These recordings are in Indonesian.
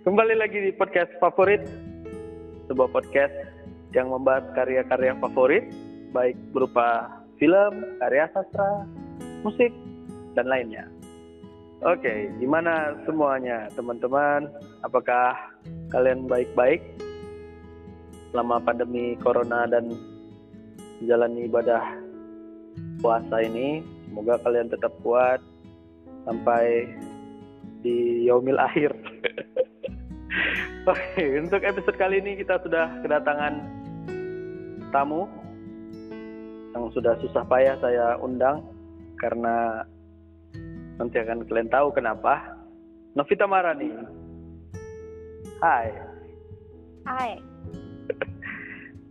Kembali lagi di podcast favorit, sebuah podcast yang membahas karya-karya favorit, baik berupa film, karya sastra, musik, dan lainnya. Oke, gimana semuanya teman-teman? Apakah kalian baik-baik selama pandemi corona dan menjalani ibadah puasa ini? Semoga kalian tetap kuat sampai di yaumil akhir. Oke, untuk episode kali ini kita sudah kedatangan tamu yang sudah susah payah saya undang karena nanti akan kalian tahu kenapa. Novita Marani. Hai. Hai,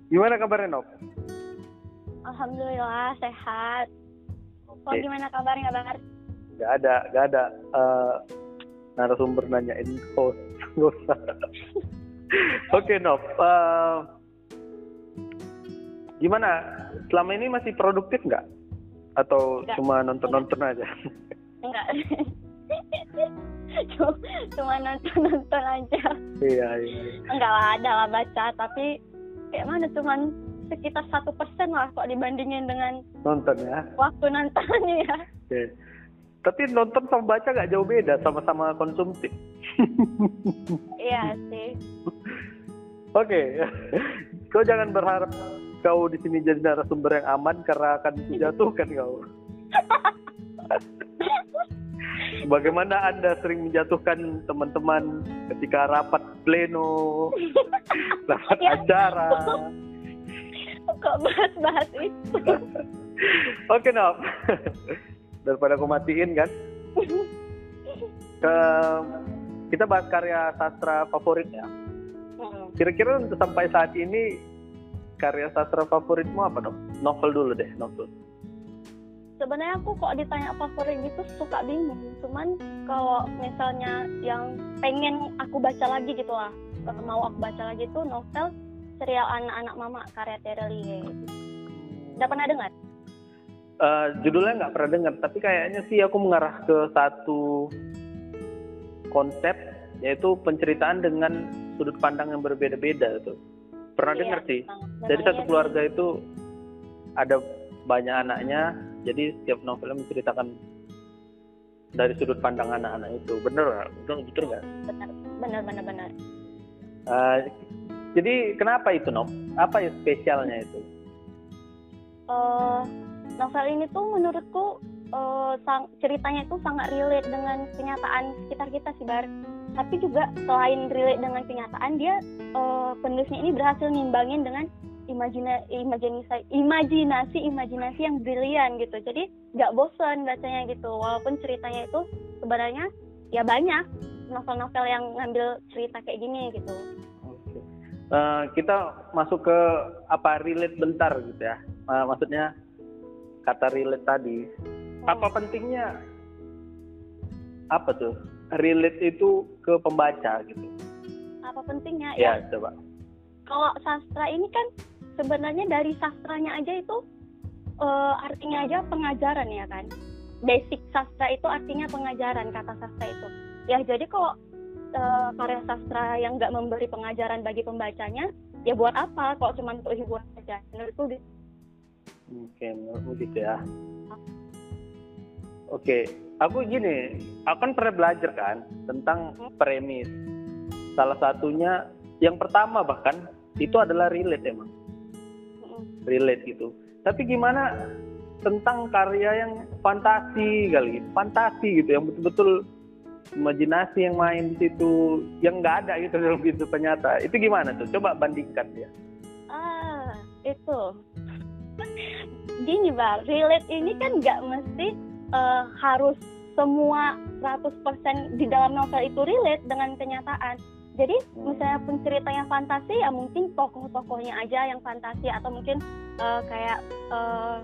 Gimana kabarnya Nov? Alhamdulillah sehat. Kok Oke. gimana kabarnya, Bar? Gak ada, gak ada eh, narasumber nanyain host. Gak usah. Oke Nov. eh, gimana? Selama ini masih produktif nggak? Atau Nggak. cuma nonton-nonton aja? Enggak. Cuma, cuma nonton-nonton aja. iya, iya. Enggak lah, ada lah baca. Tapi kayak mana cuman sekitar satu persen lah kok dibandingin dengan Nonton ya. waktu nontonnya ya. Oke. Tapi nonton sama baca gak jauh beda, sama-sama konsumtif. Iya sih. Oke, kau jangan berharap kau di sini jadi narasumber yang aman karena akan dijatuhkan kau. Bagaimana Anda sering menjatuhkan teman-teman ketika rapat pleno, rapat Ya. acara. Kok bahas-bahas itu? Oke, Nov. Daripada aku matiin kan. Ke, kita bahas karya sastra favoritnya. Kira-kira untuk sampai saat ini karya sastra favoritmu apa dong? Novel dulu deh, novel. Sebenarnya aku kok ditanya favorit gitu suka bingung. Cuman kalau misalnya yang pengen aku baca lagi gitu lah, mau aku baca lagi tuh novel serial anak-anak mama karya Terelie. Udah pernah dengar? Eh, judulnya nggak pernah dengar, tapi kayaknya sih aku mengarah ke satu konsep yaitu penceritaan dengan sudut pandang yang berbeda-beda itu. Pernah Iya, dengar sih. Jadi satu iya keluarga itu ada banyak anaknya, jadi setiap novelnya menceritakan dari sudut pandang anak-anak itu. Bener? Betul betul nggak? sih. benar benar benar benar. Eh, jadi kenapa itu Nov? Apa ya spesialnya itu? Eh, novel ini tuh menurutku eh, sang- ceritanya itu sangat relate dengan kenyataan sekitar kita sih bar. Tapi juga selain relate dengan kenyataan dia eh, penulisnya ini berhasil nimbangin dengan imajina imajinasi imajinasi imajinasi yang brilian gitu. Jadi nggak bosan bacanya gitu. Walaupun ceritanya itu sebenarnya ya banyak novel-novel yang ngambil cerita kayak gini gitu. Eh, kita masuk ke apa relate bentar gitu ya. Eh, maksudnya kata relate tadi. Apa pentingnya apa tuh? Relate itu ke pembaca gitu. Apa pentingnya? Ya, coba. kalau sastra ini kan sebenarnya dari sastranya aja itu eh, artinya aja pengajaran ya kan basic sastra itu artinya pengajaran kata sastra itu ya jadi kalau eh, karya sastra yang nggak memberi pengajaran bagi pembacanya ya buat apa kalau cuma untuk hiburan aja menurutku gitu. Oke, menurutmu gitu ya. Oke, aku gini, aku kan pernah belajar kan tentang premis. Salah satunya, yang pertama bahkan itu adalah relate emang, relate gitu. Tapi gimana tentang karya yang fantasi kali, fantasi gitu, yang betul-betul imajinasi yang main di situ, yang nggak ada gitu dalam kehidupan nyata. Itu gimana tuh? Coba bandingkan ya. ah itu gini bang relate ini kan nggak mesti eh, harus semua 100% di dalam novel itu relate dengan kenyataan. Jadi misalnya penceritanya fantasi ya mungkin tokoh-tokohnya aja yang fantasi atau mungkin eh, kayak eh,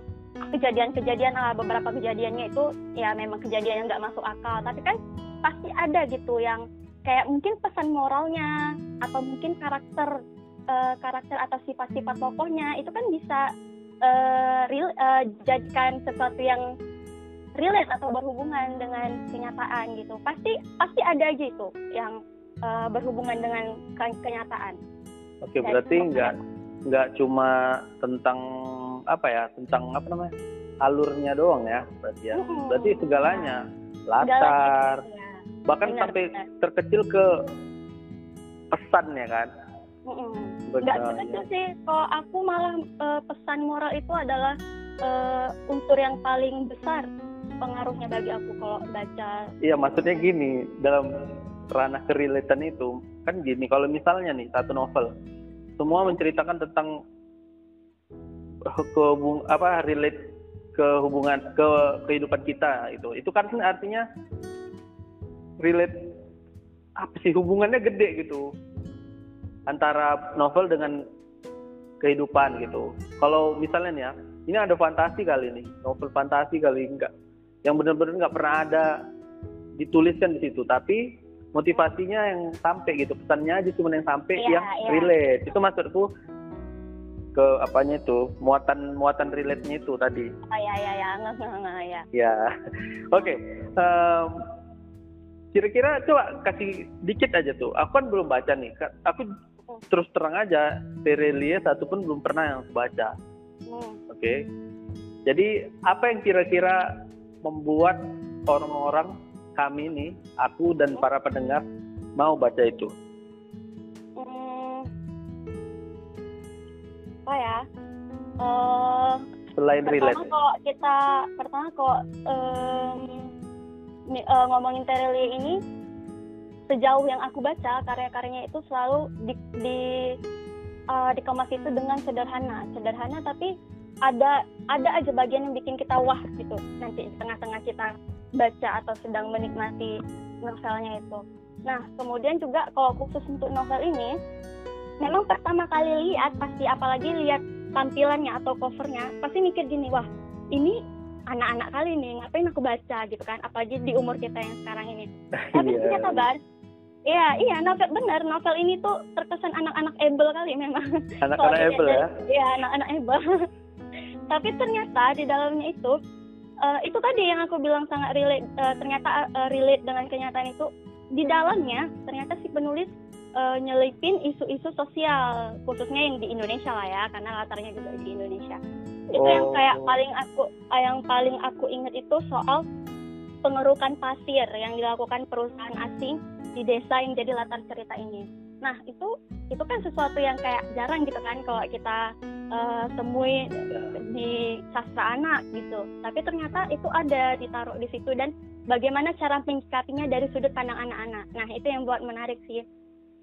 kejadian-kejadian ah, beberapa kejadiannya itu ya memang kejadian yang nggak masuk akal. Tapi kan pasti ada gitu yang kayak mungkin pesan moralnya atau mungkin karakter eh, karakter atau sifat-sifat tokohnya itu kan bisa eh, real, eh, jadikan sesuatu yang relate atau berhubungan dengan kenyataan gitu pasti pasti ada gitu yang uh, berhubungan dengan ke- kenyataan. Oke, berarti nggak nggak cuma tentang apa ya, tentang apa namanya alurnya doang ya, berarti ya. Mm-mm. Berarti segalanya, Segalanya, latar, ya. bahkan Benar, sampai benar. terkecil ke pesan ya kan. Mm-mm. Nggak ya. terkecil sih. Kalau aku malah uh, pesan moral itu adalah uh, unsur yang paling besar pengaruhnya bagi aku kalau baca. Iya, maksudnya gini, dalam ranah kerelatan itu kan gini, kalau misalnya nih satu novel semua menceritakan tentang kehubung apa relate ke hubungan ke kehidupan kita itu. Itu kan artinya relate apa sih hubungannya gede gitu antara novel dengan kehidupan gitu. Kalau misalnya nih ya, ini ada fantasi kali ini, novel fantasi kali enggak, yang benar-benar nggak pernah ada dituliskan di situ, tapi motivasinya yang sampai gitu, pesannya aja cuma yang sampai Iya, yang iya. relate. Itu maksudku ke apanya itu, muatan muatan relate-nya itu tadi. Oh ya ya ya, nggak nggak ya. Ya, oke. Kira-kira coba kasih dikit aja tuh. Aku kan belum baca nih. Aku terus terang aja, Terelie satu pun belum pernah yang baca. Hmm. Oke. Jadi apa yang kira-kira membuat orang-orang kami nih, aku dan para pendengar mau baca itu? Hmm. Apa ya? Eh, Selain relate. pertama kalau kita pertama kalau em, mi- eh, ngomongin Terelie ini sejauh yang aku baca karya-karyanya itu selalu di, di eh, dikemas itu dengan sederhana. Sederhana tapi ada ada aja bagian yang bikin kita wah gitu nanti di tengah-tengah kita baca atau sedang menikmati novelnya itu. Nah kemudian juga kalau khusus untuk novel ini memang pertama kali lihat pasti apalagi lihat tampilannya atau covernya pasti mikir gini wah ini anak-anak kali nih ngapain aku baca? gitu kan apalagi di umur kita yang sekarang ini. Tapi Iya. ternyata bar iya iya novel benar. Novel ini tuh terkesan anak-anak ebel kali memang. Anak-anak Apple ya. iya anak-anak ebel tapi ternyata di dalamnya itu eh, itu tadi yang aku bilang sangat relate eh, ternyata eh, relate dengan kenyataan itu di dalamnya ternyata si penulis eh, nyelipin isu-isu sosial khususnya yang di Indonesia lah ya karena latarnya juga di Indonesia. Itu yang Oh. kayak paling aku yang paling aku ingat itu soal pengerukan pasir yang dilakukan perusahaan asing di desa yang jadi latar cerita ini. Nah itu itu kan sesuatu yang kayak jarang gitu kan kalau kita eh, temui di sastra anak gitu. Tapi ternyata itu ada ditaruh di situ dan bagaimana cara menyikapinya dari sudut pandang anak-anak. Nah itu yang buat menarik sih.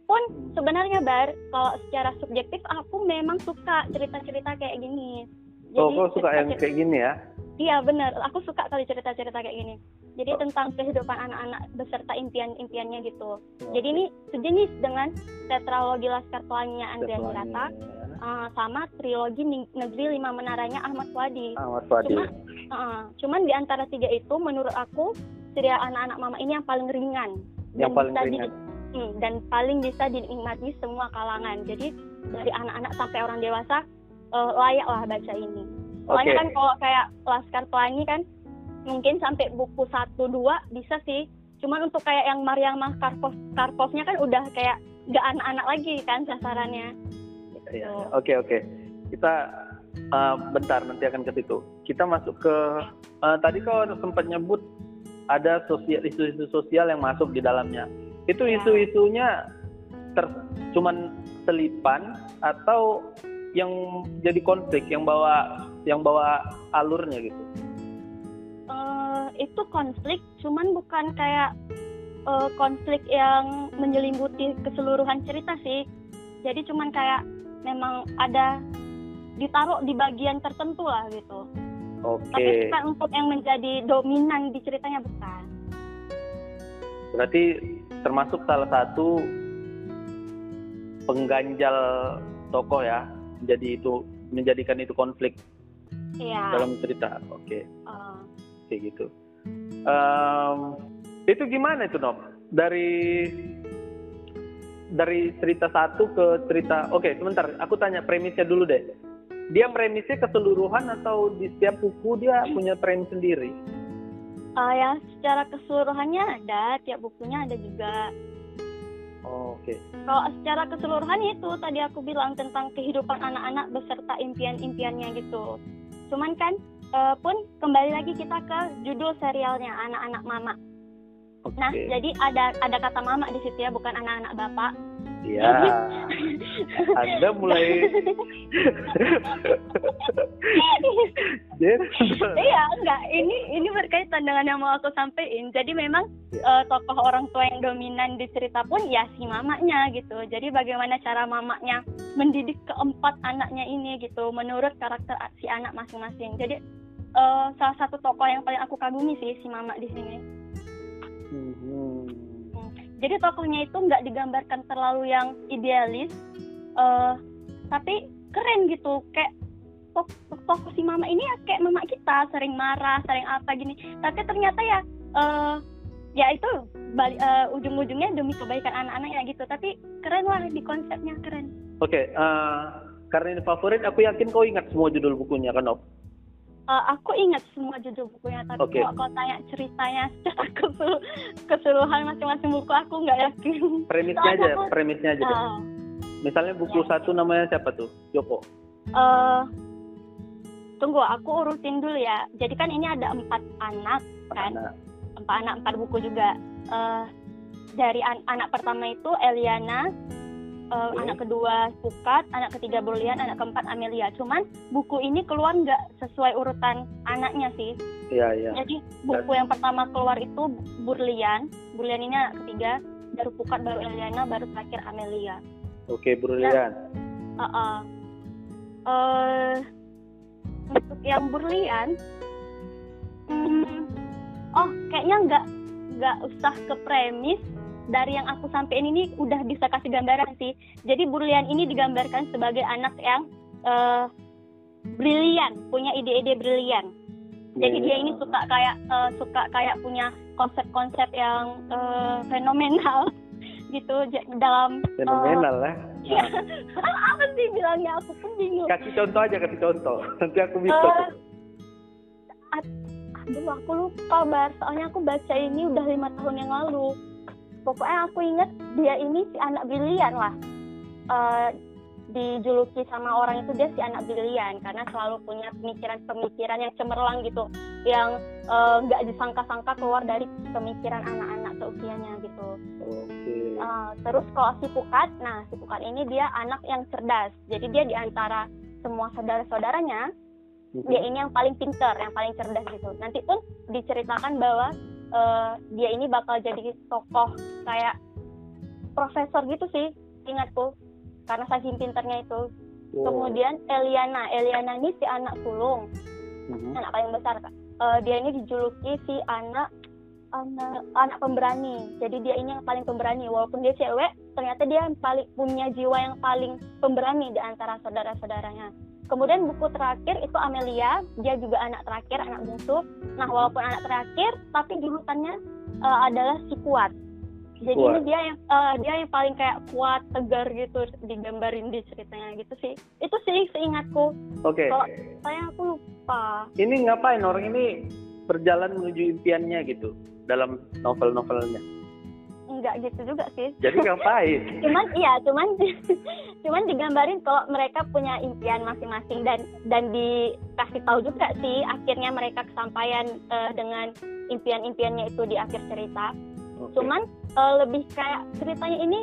Pun sebenarnya bar kalau secara subjektif aku memang suka cerita-cerita kayak gini. Oh, kok suka yang kayak gini ya? Iya benar, aku suka kali cerita-cerita kayak gini. Jadi Oh. tentang kehidupan anak-anak beserta impian-impiannya gitu. Jadi ini sejenis dengan tetralogi Laskar Pelangi Andrian Hirata eh, sama trilogi Negeri Lima Menaranya Ahmad Swadi. Ahmad Fadil. Cuma, eh, cuman di antara tiga itu menurut aku serial anak-anak mama ini yang paling ringan Yang paling bisa di- ringan. hmm, dan paling bisa dinikmati semua kalangan. Jadi dari anak-anak sampai orang dewasa eh, layak lah baca ini. Soalnya Oke. kan kalau kayak Laskar Pelangi kan mungkin sampai buku 1 2 bisa sih. Cuman untuk kayak yang Mariamah Karpov Karpovnya kan udah kayak nggak anak-anak lagi kan sasarannya. Iya, Gitu. Oke oke. Kita uh, bentar nanti akan ke situ. Kita masuk ke uh, tadi kau sempat nyebut ada sosial isu-isu sosial yang masuk di dalamnya. Itu Ya. isu-isunya ter cuman selipan atau yang jadi konflik yang bawa yang bawa alurnya gitu. Itu konflik, cuman bukan kayak eh, konflik yang menyelimuti keseluruhan cerita sih. Jadi cuman kayak memang ada ditaruh di bagian tertentu lah gitu. Oke. Tapi bukan untuk yang menjadi dominan di ceritanya bukan. Berarti termasuk salah satu pengganjal tokoh ya. Jadi itu menjadikan itu konflik Iya. dalam cerita. Oke. eh, kayak gitu. Em, itu gimana itu Nob? Dari dari cerita satu ke cerita, oke sebentar, aku tanya premisnya dulu deh. Dia premisnya keseluruhan atau di setiap buku dia punya premis sendiri? eh, ya secara keseluruhannya ada, tiap bukunya ada juga. Oh, Oke. Kalau secara keseluruhan itu tadi aku bilang tentang kehidupan anak-anak beserta impian-impiannya gitu. Cuman kan eh, pun kembali lagi kita ke judul serialnya anak-anak mama. Oke. Nah, jadi ada ada kata mama di situ ya, bukan anak-anak bapak. Ya. Anda mulai. iya, enggak. Ini ini berkaitan dengan yang mau aku sampaikan. Jadi memang Ya. eh, tokoh orang tua yang dominan di cerita pun ya si mamanya gitu. Jadi bagaimana cara mamanya mendidik keempat anaknya ini gitu menurut karakter si anak masing-masing. Jadi eh, salah satu tokoh yang paling aku kagumi sih si mama di sini. Mhm. Jadi tokohnya itu nggak digambarkan terlalu yang idealis, eh, tapi keren gitu. Kayak tok- tokoh si mama ini ya kayak mama kita, sering marah, sering apa gini. Tapi ternyata ya, eh, ya itu bali- eh, ujung-ujungnya demi kebaikan anak-anaknya gitu. Tapi keren lah di konsepnya keren. Oke, eh, karena ini favorit, aku yakin kau ingat semua judul bukunya kan, Op? Eh, aku ingat semua judul bukunya, tapi Oke. kalau kau tanya ceritanya secara kesel- keseluruhan masing-masing buku aku nggak yakin. Premisnya aja, aku- premisnya aja. Eh, Misalnya buku Ya. satu namanya siapa tuh? Joko. eh tunggu aku urutin dulu ya jadi kan ini ada empat anak kan Anak. empat anak empat buku juga Eh dari an- anak pertama itu Eliana eh, Oke. anak kedua Pukat anak ketiga Berlian anak keempat Amelia cuman buku ini keluar nggak sesuai urutan anaknya sih Iya, iya. jadi buku yang pertama keluar itu Burlian Burlian ini anak ketiga baru Pukat baru Eliana baru terakhir Amelia Oke, Brilian. Uh-uh. Eh, untuk yang berlian, hmm, oh kayaknya nggak nggak usah ke premis dari yang aku sampein ini udah bisa kasih gambaran sih. Jadi Burlian ini digambarkan sebagai anak yang eh, brilian, punya ide-ide brilian. Jadi Iya, dia iya. ini suka kayak eh, suka kayak punya konsep-konsep yang eh, fenomenal gitu dalam Fenomenal lah. Iya. apa sih bilangnya aku pun bingung. Kasih contoh aja, kasih contoh. Nanti aku bisa. Ad- aduh aku lupa bar, soalnya aku baca ini udah lima tahun yang lalu. Pokoknya aku inget dia ini si anak brilian lah. Eh, dijuluki sama orang itu dia si anak brilian karena selalu punya pemikiran-pemikiran yang cemerlang gitu, yang eh, nggak disangka-sangka keluar dari pemikiran anak-anak seusianya gitu. Oke. Uh, terus kalau si Pukat, nah si Pukat ini dia anak yang cerdas. Jadi dia di antara semua saudara-saudaranya, Mhm. dia ini yang paling pinter, yang paling cerdas gitu. Nanti pun diceritakan bahwa uh, dia ini bakal jadi tokoh kayak profesor gitu sih, ingatku. Karena saking pinternya itu. Wow. Kemudian Eliana, Eliana ini si anak sulung, Mhm. anak paling besar. Kak. Uh, dia ini dijuluki si anak anak anak pemberani. Jadi dia ini yang paling pemberani. Walaupun dia cewek, ternyata dia yang paling punya jiwa yang paling pemberani di antara saudara-saudaranya. Kemudian buku terakhir itu Amelia, dia juga anak terakhir, anak bungsu. Nah, walaupun anak terakhir, tapi julutannya uh, adalah si kuat. Jadi Kuat. ini dia yang uh, dia yang paling kayak kuat, tegar gitu digambarin di ceritanya gitu sih. Itu sih seingatku. Oke. Kalau saya aku lupa. Ini ngapain orang ini berjalan menuju impiannya gitu dalam novel-novelnya. Enggak gitu juga sih. Jadi ngapain? cuman iya cuman cuman digambarin kalau mereka punya impian masing-masing dan dan dikasih tahu juga sih akhirnya mereka kesampaian eh, dengan impian-impiannya itu di akhir cerita Oke. cuman eh, lebih kayak ceritanya ini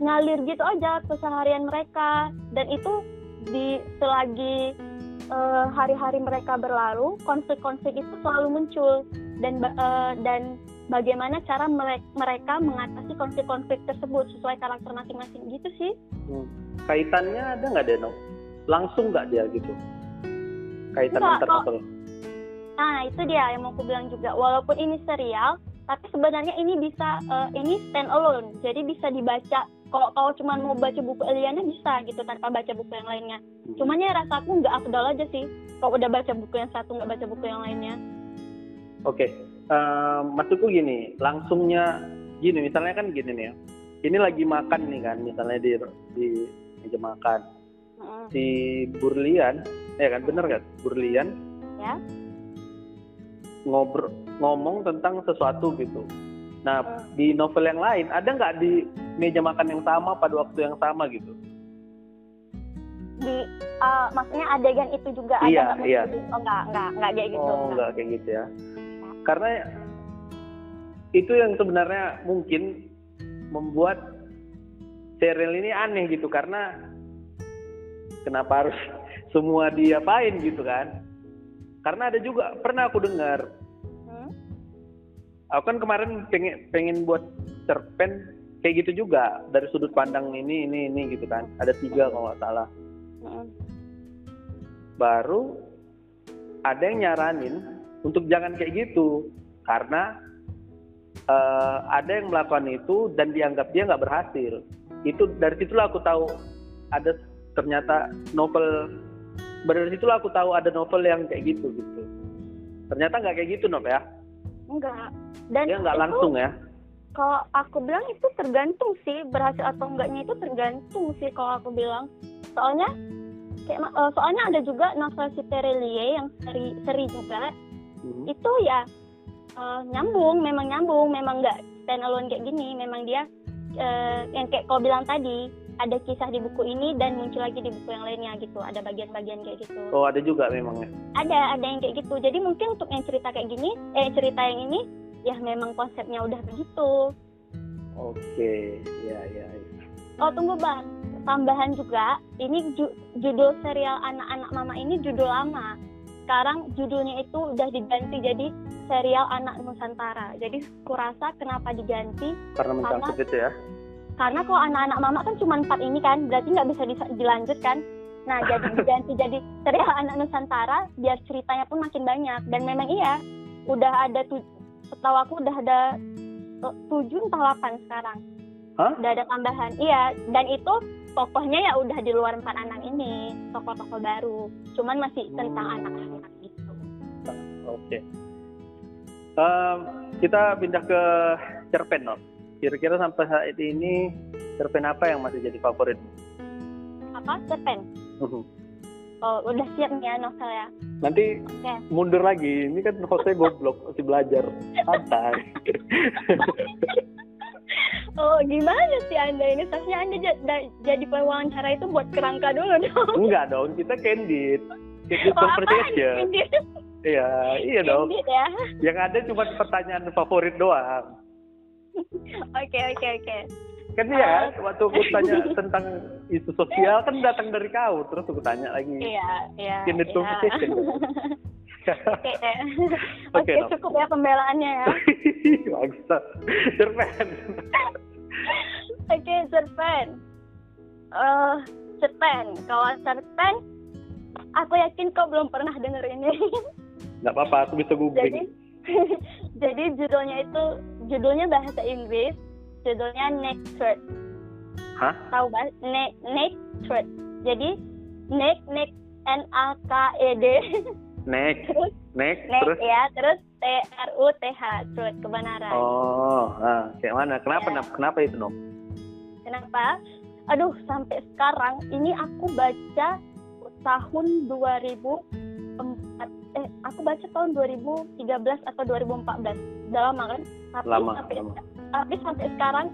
ngalir gitu aja keseharian mereka dan itu di selagi eh, hari-hari mereka berlalu konflik-konflik itu selalu muncul dan eh, dan bagaimana cara mere- mereka mengatasi konflik-konflik tersebut sesuai karakter masing-masing gitu sih Hmm. Kaitannya ada nggak Deno? Langsung nggak dia gitu? Kaitan antar novel. nah itu dia yang mau aku bilang juga walaupun ini serial tapi sebenarnya ini bisa eh, ini stand alone jadi bisa dibaca kalau kau cuma mau baca buku Eliana bisa gitu tanpa baca buku yang lainnya Hmm. cuman ya rasaku nggak afdal aja sih kalau udah baca buku yang satu nggak baca buku yang lainnya Oke, Eh, maksudku gini, langsungnya gini, misalnya kan gini nih ya. Ini lagi makan nih kan, misalnya di di meja makan. Si Burlian, ya kan bener kan? Burlian ya ngobrol ngomong tentang sesuatu gitu. Nah, Hmm. di novel yang lain ada nggak di meja makan yang sama pada waktu yang sama gitu di uh, maksudnya adegan itu juga Iya, ada iya. mesti- oh enggak enggak enggak kayak gitu oh enggak. enggak kayak gitu ya karena itu yang sebenarnya mungkin membuat serial ini aneh gitu karena kenapa harus semua diapain gitu kan karena ada juga pernah aku dengar Hmm? aku kan kemarin pengen pengen buat cerpen kayak gitu juga dari sudut pandang ini ini ini gitu kan ada tiga kalau nggak salah Mm-mm. baru ada yang nyaranin untuk jangan kayak gitu. Karena eh, ada yang melakukan itu dan dianggap dia nggak berhasil. Itu dari situlah aku tahu ada ternyata novel dari situlah aku tahu ada novel yang kayak gitu gitu. Ternyata nggak kayak gitu Nov ya? Enggak dan dia nggak itu, langsung ya? kalau aku bilang itu tergantung sih berhasil atau enggaknya itu tergantung sih kalau aku bilang. Soalnya kayak eh, soalnya ada juga novel si Terelie yang seri seri juga Mhm. itu ya eh, nyambung memang nyambung memang nggak stand alone kayak gini. Memang dia eh, yang kayak kau bilang tadi ada kisah di buku ini dan muncul lagi di buku yang lainnya gitu. Ada bagian-bagian kayak gitu. Oh ada juga memang ya? Ada ada yang kayak gitu. Jadi mungkin untuk yang cerita kayak gini eh cerita yang ini ya memang konsepnya udah begitu. Oke ya ya ya. oh tunggu bang. Tambahan juga ini ju- judul serial anak-anak mama ini judul lama sekarang judulnya itu udah diganti jadi serial anak nusantara. Jadi kurasa kenapa diganti? Karena mencangkup itu ya? Karena kalau anak-anak mama kan cuma empat ini kan berarti nggak bisa dilanjutkan nah jadi diganti jadi serial anak nusantara biar ceritanya pun makin banyak. Dan memang iya udah ada setahu aku udah ada eh, tujuh entah delapan sekarang. Hah? udah ada tambahan iya. Dan itu tokohnya ya udah di luar empat anak ini tokoh-tokoh baru cuman masih tentang Hmm. anak-anak gitu Oke. Em, kita pindah ke cerpen, no. Kira-kira sampai saat ini cerpen apa yang masih jadi favorit? apa cerpen oh udah siap nih ya novel ya Nanti Oke. mundur lagi. Ini kan hostnya goblok, masih belajar. Santai. Oh, gimana sih Anda ini? Seharusnya Anda ja- da- jadi pewawancara itu buat kerangka dulu dong. Enggak dong, kita candid. Candid Oh, conversation. Candid. Iya, iya dong. Candid ya. Yang ada cuma pertanyaan favorit doang. Oke, oke, oke. Kan ya, waktu aku tanya tentang isu sosial kan datang dari kau, terus aku tanya lagi. Iya, iya. Candid iya. conversation. Oke, oke, Nom. cukup ya pembelaannya ya. Bangsat. Cerpen. Oke, cerpen. Eh, cerpen. Kalau cerpen, aku yakin kau belum pernah denger ini. Nggak apa-apa, aku bisa jadi, googling. jadi judulnya itu, judulnya bahasa Inggris, judulnya Naked. Hah? tahu bahas ne naked jadi neck neck n a k e d Next. terus Next, neck terus? ya terus t r u t h truth kebenaran Oh, ah, kayak mana? Kenapa, Ya. Nap? Kenapa itu, Nom? kenapa aduh sampai sekarang ini aku baca tahun 2004 eh aku baca tahun 2013 atau 2014 udah lama kan tapi Lama, sampai lama. tapi sampai sekarang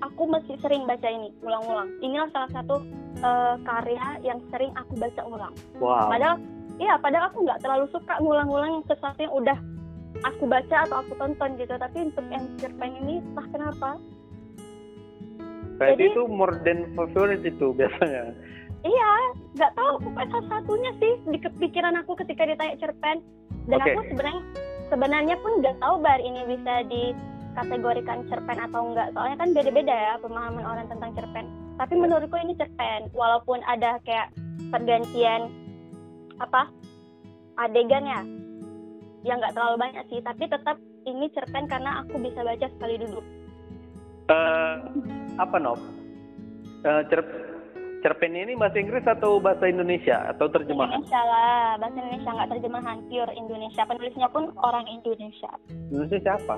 aku masih sering baca ini ulang-ulang inilah salah satu eh, karya yang sering aku baca ulang Wow. padahal iya padahal aku nggak terlalu suka ngulang-ngulang sesuatu yang udah aku baca atau aku tonton gitu. Tapi untuk yang cerpen ini entah kenapa. Berarti jadi- itu more than favorite itu biasanya. iya nggak tahu. Pokoknya salah satunya sih di kepikiran aku ketika ditanya cerpen dan Oke. aku sebenarnya sebenarnya pun nggak tahu bar ini bisa dikategorikan cerpen atau enggak soalnya kan beda-beda ya pemahaman orang tentang cerpen tapi Ya. menurutku ini cerpen walaupun ada kayak pergantian apa adegan ya yang nggak terlalu banyak sih tapi tetap ini cerpen karena aku bisa baca sekali duduk Eh, apa, Nom? Eh, cer- cerpen ini bahasa Inggris atau bahasa Indonesia atau terjemahan? Indonesia lah bahasa Indonesia nggak terjemahan pure Indonesia penulisnya pun orang Indonesia Indonesia siapa?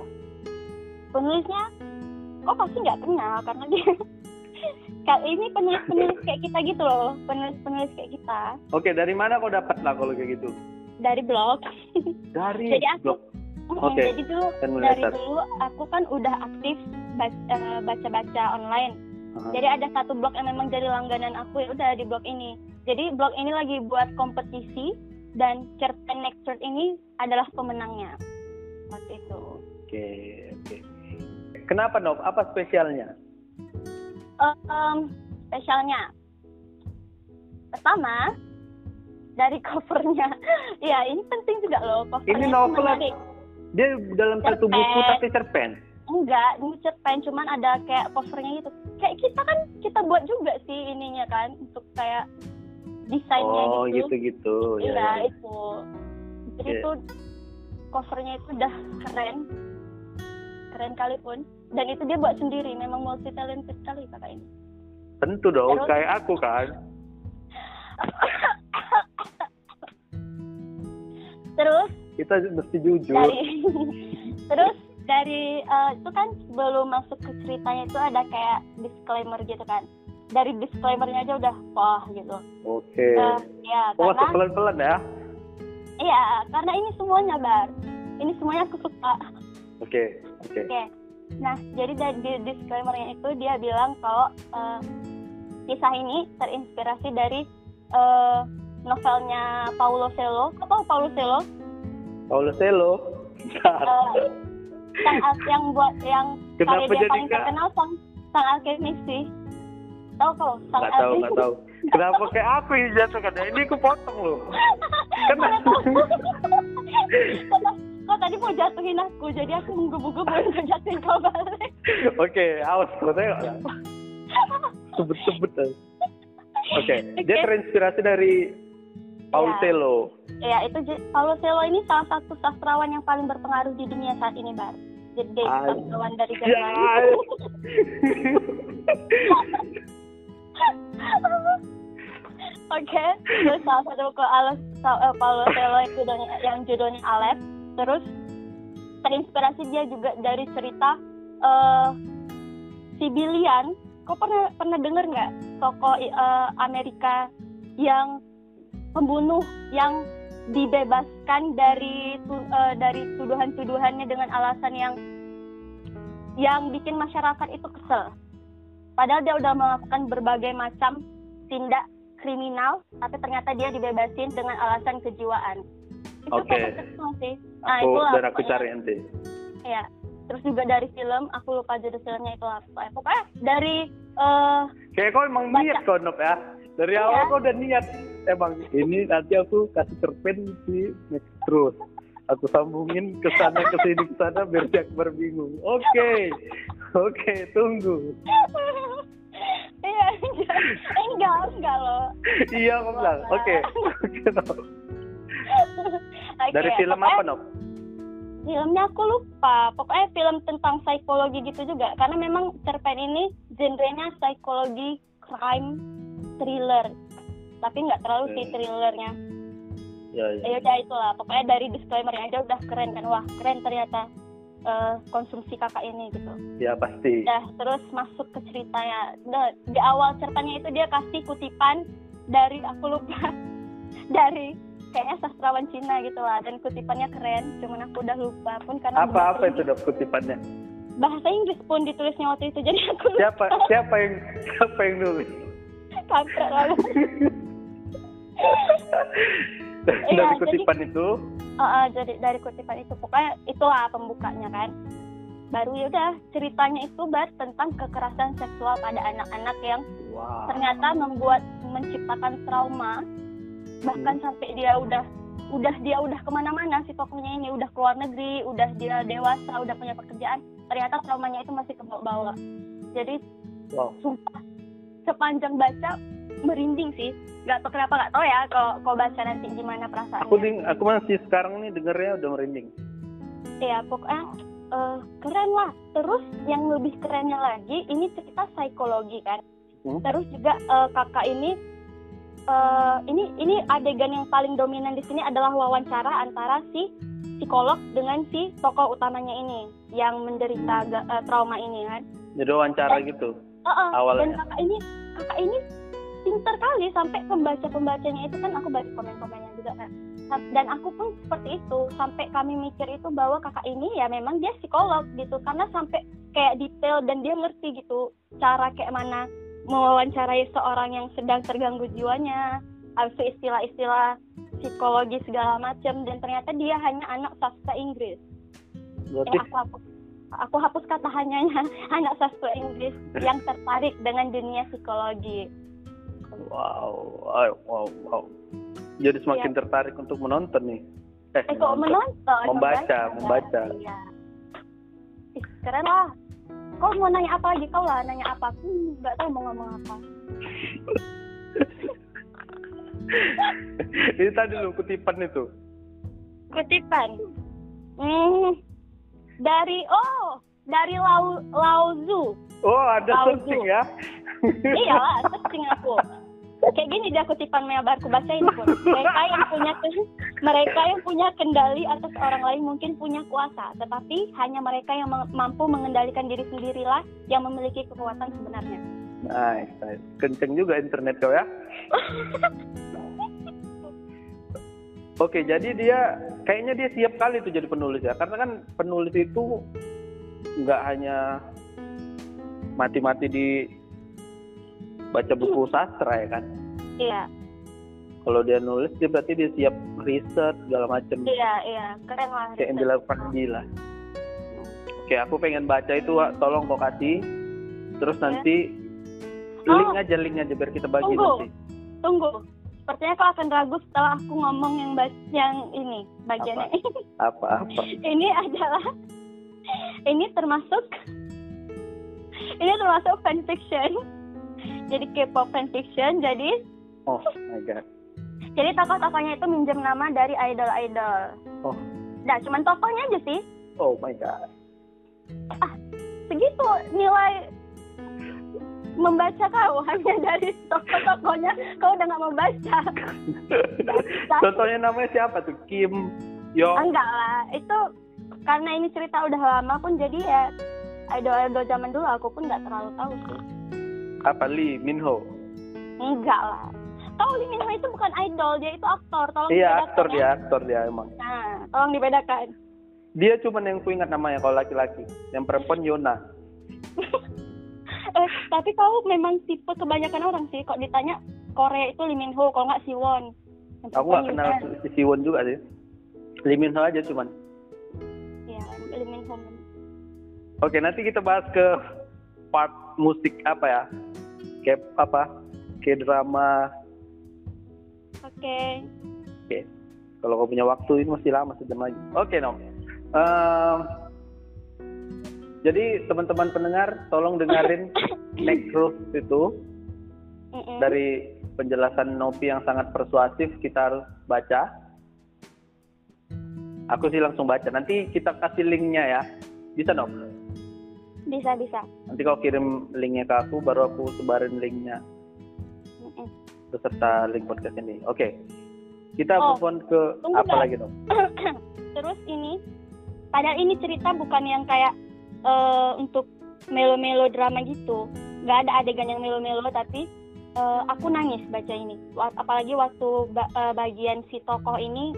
penulisnya kok pasti nggak kenal karena dia Kali ini penulis penulis kayak kita gitu loh penulis penulis kayak kita Oke, dari mana kau dapat lah kalau kayak gitu? dari blog Dari Jadi aku- blog. Oke. Jadi dulu dari dulu aku kan udah aktif eh, baca-baca online. Aha. Jadi ada satu blog yang memang jadi langganan aku ya udah di blog ini. Jadi blog ini lagi buat kompetisi dan cerpen next Word ini adalah pemenangnya. Waktu itu. Oke, oke. Kenapa Nov? Apa spesialnya? Em, spesialnya pertama dari covernya. ya ini penting juga loh covernya. Ini novel menarik. Dia dalam satu Cerpen. buku tapi cerpen. Enggak, ini cerpen cuman ada kayak covernya gitu. Kayak kita kan kita buat juga sih ininya kan untuk kayak desainnya Oh, gitu. gitu-gitu. Ya, Iya, ya. itu. Jadi Oke. itu covernya itu udah keren. Keren kali pun. Dan itu dia buat sendiri, memang multi talented kali kakak ini. Tentu dong, Terus? kayak aku kan. Terus Kita mesti jujur. dari terus dari eh, itu kan sebelum masuk ke ceritanya itu ada kayak disclaimer gitu kan. Dari disclaimernya aja udah wah gitu. Oke. Eh, ya, Oh, karena pelan-pelan ya. iya, karena ini semuanya bar. Ini semuanya aku suka. Oke, oke. Oke. Nah, jadi dari di disclaimernya itu dia bilang kalau eh, kisah ini terinspirasi dari eh, novelnya Paulo Coelho. Apa Paulo Coelho? Paulo Coelho. Eh, yang yang buat yang Kenapa karya dia paling terkenal sang sang alkemis sih. Tahu kau sang Nggak tahu, nggak tahu. Kenapa kayak aku yang jatuh kan? Ini aku potong loh. Kenapa? Kau- tadi mau jatuhin aku, jadi aku menggebu-gebu untuk jatuhin kau balik. Oke, awas kau tengok. ya. Sebut-sebut. Oke, dia Oke. terinspirasi dari Paulo Ya. Coelho. Ya, itu Paulo Coelho ini salah satu sastrawan yang paling berpengaruh di dunia saat ini, Bar. Jadi sastrawan dari Ya. Jerman. Oke, terus salah satu buku Ales, eh, Paulo Coelho itu judulnya- yang judulnya Aleph. Terus terinspirasi dia juga dari cerita eh Sibilian. Kau pernah pernah dengar nggak tokoh eh, Amerika yang pembunuh yang dibebaskan dari tu- eh, dari tuduhan-tuduhannya dengan alasan yang yang bikin masyarakat itu kesel. Padahal dia udah melakukan berbagai macam tindak kriminal, tapi ternyata dia dibebasin dengan alasan kejiwaan. Itu tokoh terkenal sih. Nah, Aku itulah dan aku pokoknya. cari nanti. Ya. Terus juga dari film, aku lupa judul filmnya itu apa. Pokoknya dari eh Kayak kau emang Baca. niat kau Nop ya. Dari Iya. awal kau udah niat. Emang ini nanti aku kasih cerpen di next terus. Aku sambungin ke sana ke sini ke sana biar dia berbingung. Oke. Oke, tunggu. Iya, enggak, enggak, enggak loh. Iya, kau bilang. Oke. Oke, Oke, Dari film pokoknya apa, Nop? Filmnya aku lupa. Pokoknya film tentang psikologi gitu juga. Karena memang cerpen ini genrenya psikologi crime thriller. Tapi nggak terlalu sih Hmm. thrillernya. Ya, ya. Ya udah itulah. Pokoknya dari disclaimernya aja udah keren kan. Wah keren ternyata eh, konsumsi kakak ini gitu. Ya, pasti. Dah terus masuk ke ceritanya. Nah, di awal ceritanya itu dia kasih kutipan dari aku lupa dari kayaknya sastrawan Cina gitu lah dan kutipannya keren cuman aku udah lupa pun karena Apa apa itu Nop kutipannya? bahasa Inggris pun ditulisnya waktu itu jadi aku lupa. Siapa siapa yang siapa yang nulis? kampret lalu Dari Iya, kutipan itu? Oh, oh, jadi dari kutipan itu. Pokoknya itulah pembukanya kan. Baru ya udah ceritanya itu bar tentang kekerasan seksual pada anak-anak yang Wow. ternyata membuat menciptakan trauma bahkan Hmm. sampai dia udah udah dia udah ke mana-mana si tokohnya ini udah keluar negeri udah dia dewasa udah punya pekerjaan ternyata traumanya itu masih kebawa jadi Wow. sumpah sepanjang baca merinding sih nggak tahu kenapa nggak tahu ya kalau kalau baca nanti gimana Aku perasaannya nih aku masih sekarang nih dengernya udah merinding. ya pokoknya eh, keren lah terus yang lebih kerennya lagi ini cerita psikologi kan Hmm. terus juga eh, kakak ini eh, ini ini adegan yang paling dominan di sini adalah wawancara antara si psikolog dengan si tokoh utamanya ini yang menderita eh, trauma ini kan Jadi wawancara gitu. Heeh, dan Awalnya. kakak ini kakak ini pinter kali sampai pembaca pembacanya itu kan aku baca komen komennya juga kan dan aku pun seperti itu sampai kami mikir itu bahwa kakak ini ya memang dia psikolog gitu karena sampai kayak detail dan dia ngerti gitu cara kayak mana mewawancarai seorang yang sedang terganggu jiwanya habis itu istilah-istilah psikologi segala macam dan ternyata dia hanya anak sastra Inggris Berarti eh, aku hapus aku hapus kata hanya anak sastra Inggris yang tertarik dengan dunia psikologi wow, wow, wow, wow. Jadi semakin tertarik untuk menonton nih. eh kok menonton. menonton Membaca, membaca. iya Ih, keren lah kau mau nanya apa lagi? Kau lah nanya apa? Aku nggak tahu mau ngomong apa. Ini tadi lu kutipan itu. kutipan? Hmm, dari oh dari Lao Laozu Oh, ada Tahu. searching ya? iya lah searching aku kayak gini dia kutipan Mea aku bacain pun mereka yang punya mereka yang punya kendali atas orang lain mungkin punya kuasa tetapi hanya mereka yang mampu mengendalikan diri sendirilah yang memiliki kekuatan sebenarnya Nice, nice. Kenceng juga internet kau ya. Oke, jadi dia kayaknya dia siap kali tuh jadi penulis ya. Karena kan penulis itu nggak hanya mati-mati di baca buku sastra ya kan. iya Kalau dia nulis, dia berarti dia siap riset segala macam. iya iya keren lah Kayak yang dilakukan gila. Oke, aku pengen baca itu, Wak. tolong kau kasih. Terus Ya. nanti Oh. link aja, link aja biar kita bagi Tunggu. nanti. tunggu sepertinya kau akan ragu setelah aku ngomong yang bas- yang ini bagiannya Apa-apa. ini adalah ini termasuk ini termasuk fanfiction jadi K-pop fanfiction jadi Oh my god. jadi tokoh-tokohnya itu minjem nama dari idol-idol Oh. nah cuman tokohnya aja sih Oh my god. segitu nilai membaca kau hanya dari tokoh-tokohnya kau udah nggak membaca Contohnya namanya siapa tuh? Kim Yong. enggak lah itu karena ini cerita udah lama pun jadi ya idol-idol zaman dulu aku pun nggak terlalu tahu sih Apa Lee Minho? enggak lah tahu Lee Min Ho itu bukan idol dia itu aktor tolong Iya aktor ya. dia, aktor dia emang. nah tolong dibedakan Dia cuman yang ku ingat namanya kalau laki-laki. Yang perempuan Yona. eh tapi kau memang tipe kebanyakan orang sih kok ditanya Korea itu Lee Min Ho kalau nggak Siwon Aku gak perempuan kenal Siwon juga sih. Lee Min Ho aja cuman. Iya, Lee Min Ho Oke nanti kita bahas ke part musik apa ya? Kayak apa? Kayak drama. oke Oke. Kalau kau punya waktu ini masih lama sejam lagi. Oke Nom. Ehm, jadi teman-teman pendengar tolong dengerin Necros itu dari penjelasan Nopi yang sangat persuasif kita harus baca. Aku sih langsung baca. Nanti kita kasih linknya ya. Bisa Nop? Bisa bisa Nanti kau kirim linknya ke aku, baru aku sebarin linknya beserta link podcast ini. Oke. Kita Oh, move on ke apa lagi Nop? terus ini padahal ini cerita bukan yang kayak eh, untuk melo-melo drama gitu nggak ada adegan yang melo-melo tapi eh, aku nangis baca ini apalagi waktu ba- eh, bagian si tokoh ini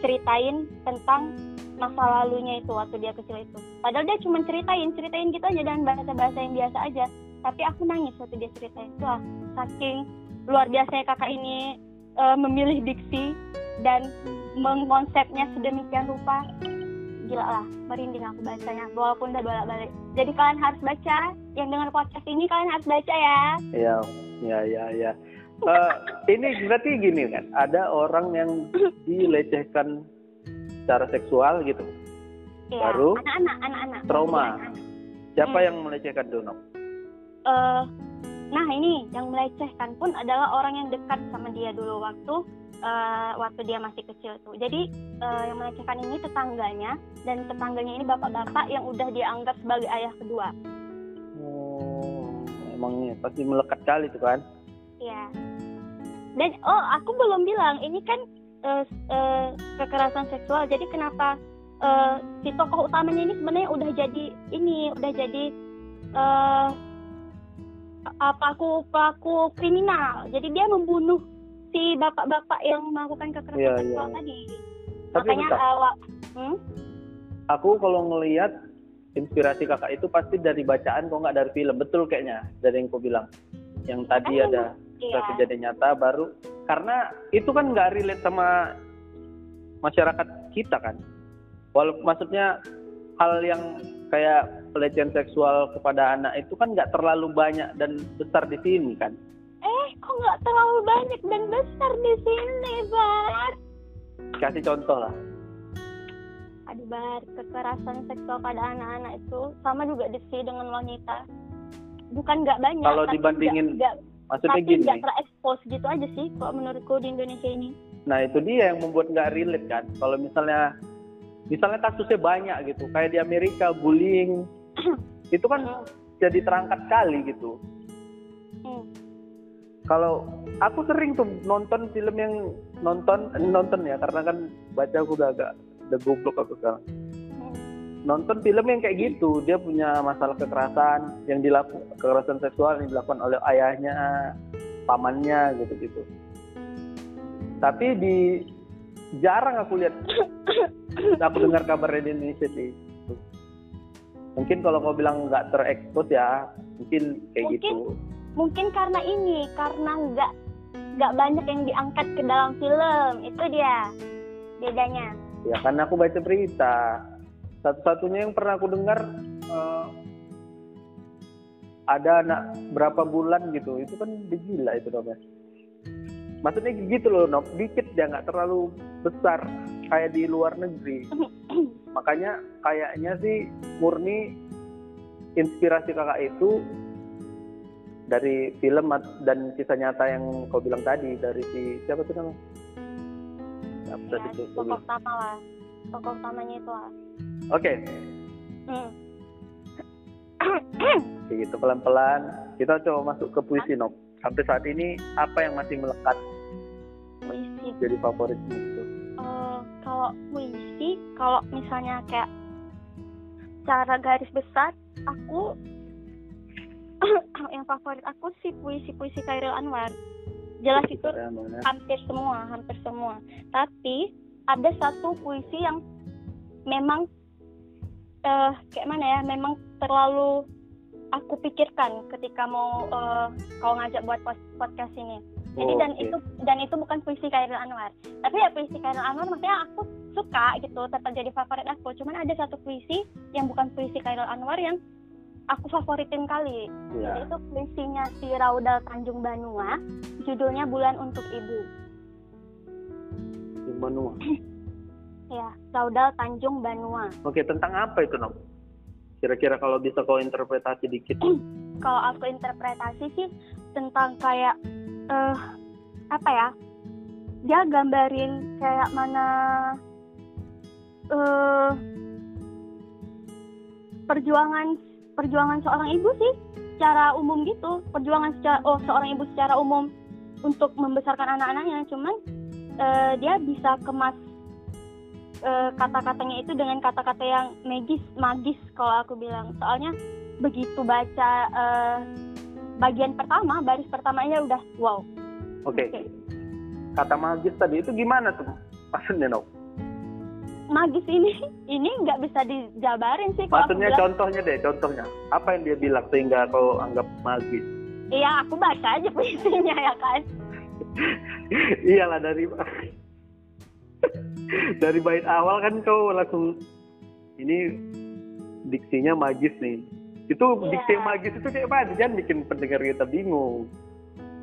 ceritain tentang masa lalunya itu waktu dia kecil itu. Padahal dia cuma ceritain ceritain gitu aja dan bahasa-bahasa yang biasa aja. Tapi aku nangis waktu dia ceritain. Wah saking luar biasanya kakak ini eh, memilih diksi dan mengkonsepnya sedemikian rupa gila lah merinding aku bacanya walaupun udah bolak balik jadi kalian harus baca yang dengar podcast ini kalian harus baca ya. Ya, ya, ya, ya. Eh, ini berarti gini kan, ada orang yang dilecehkan secara seksual gitu. ya Baru? anak-anak anak-anak Trauma. Anak-anak. Siapa Hmm. yang melecehkan tuh, Nop? Eh, nah ini yang melecehkan pun adalah orang yang dekat sama dia dulu waktu eh, waktu dia masih kecil tuh jadi eh, yang melecehkan ini tetangganya dan tetangganya ini bapak-bapak yang udah dia anggap sebagai ayah kedua Oh, emangnya pasti melekat kali tuh kan? Iya. Dan oh aku belum bilang ini kan eh, eh, kekerasan seksual. Jadi kenapa eh, si tokoh utamanya ini sebenarnya udah jadi ini udah jadi eh apa aku pelaku kriminal. Jadi dia membunuh si bapak-bapak yang melakukan kekerasan Iya, seksual iya. tadi. Tapi Makanya awak hmm? aku kalau ngelihat inspirasi kakak itu pasti dari bacaan kok nggak dari film betul kayaknya dari yang kau bilang yang tadi Kan ada iya. kejadian nyata baru karena itu kan nggak relate sama masyarakat kita kan walaupun maksudnya hal yang kayak pelecehan seksual kepada anak itu kan nggak terlalu banyak dan besar di sini kan Eh, kok nggak terlalu banyak dan besar di sini, Bar? kasih contoh lah Aduh, Bar, kekerasan seksual pada anak-anak itu sama juga di sini dengan wanita. Bukan nggak banyak. Kalau dibandingin- nggak- nggak- maksudnya tapi gini nggak terekspos gitu aja sih, kalau menurutku di Indonesia ini. Nah itu dia yang membuat nggak relate kan. Kalau misalnya misalnya kasusnya banyak gitu, kayak di Amerika bullying itu kan Hmm. jadi terangkat kali gitu. Hmm. Kalau aku sering tuh nonton film yang nonton nonton ya karena kan baca aku udah agak udah goblok aku sekarang. Hmm. Nonton film yang kayak gitu, dia punya masalah kekerasan yang dilakukan kekerasan seksual yang dilakukan oleh ayahnya, pamannya gitu-gitu. Tapi di jarang aku lihat aku dengar kabarnya di Indonesia sih. Mungkin kalau kau bilang nggak terekspos ya, mungkin kayak Mungkin. gitu. Mungkin karena ini, karena nggak nggak banyak yang diangkat ke dalam film. Itu dia bedanya. Ya karena aku baca berita. Satu-satunya yang pernah aku dengar eh, ada anak berapa bulan gitu. Itu kan gila itu namanya. Maksudnya gitu loh, Nop. Dikit ya nggak terlalu besar kayak di luar negeri. Makanya kayaknya sih murni inspirasi kakak itu dari film dan kisah nyata yang kau bilang tadi dari si siapa tuh namanya? Siapa Ya, tadi kau tokoh utama lah. Tokoh utamanya itu lah. Oke, Hmm. kayak gitu pelan-pelan. Kita coba masuk ke puisi Nop. Sampai saat ini apa yang masih melekat Puisi jadi favoritmu itu? Eh, kalau puisi, kalau misalnya kayak cara garis besar, aku yang favorit aku sih puisi-puisi Khairil Anwar. Jelas itu Ya, hampir semua, hampir semua. Tapi ada satu puisi yang memang eh kayak mana ya, memang terlalu aku pikirkan ketika mau eh, kau ngajak buat podcast ini. Jadi Oh, dan itu dan itu bukan puisi Khairil Anwar. Tapi ya puisi Khairil Anwar maksudnya aku suka gitu, tetap jadi favorit aku. Cuman ada satu puisi yang bukan puisi Khairil Anwar yang aku favoritin kali. Jadi Ya. itu puisinya si Raudal Tanjung Banua, judulnya Bulan untuk Ibu. Di Benua. Ya, Raudal Tanjung Banua. Oke, tentang apa itu Nop? Kira-kira kalau bisa kau interpretasi dikit. Kalau aku interpretasi sih tentang kayak eh apa ya? Dia gambarin kayak mana eh perjuangan perjuangan seorang ibu sih secara umum gitu. Perjuangan secara oh seorang ibu secara umum untuk membesarkan anak-anaknya. Cuman eh, dia bisa kemas eh, kata-katanya itu dengan kata-kata yang magis magis kalau aku bilang soalnya begitu baca eh, bagian pertama baris pertamanya udah wow Oke, Oke. kata magis tadi itu gimana tuh? Maksudnya Nop? magis ini ini nggak bisa dijabarin sih Maksudnya bilang contohnya deh, contohnya. Apa yang dia bilang sehingga kau anggap magis? iya aku baca aja puisinya ya kan Iyalah dari dari bait awal kan kau langsung ini diksinya magis nih. Itu Iya. diksi magis itu kayak mana? Jangan bikin pendengar kita bingung.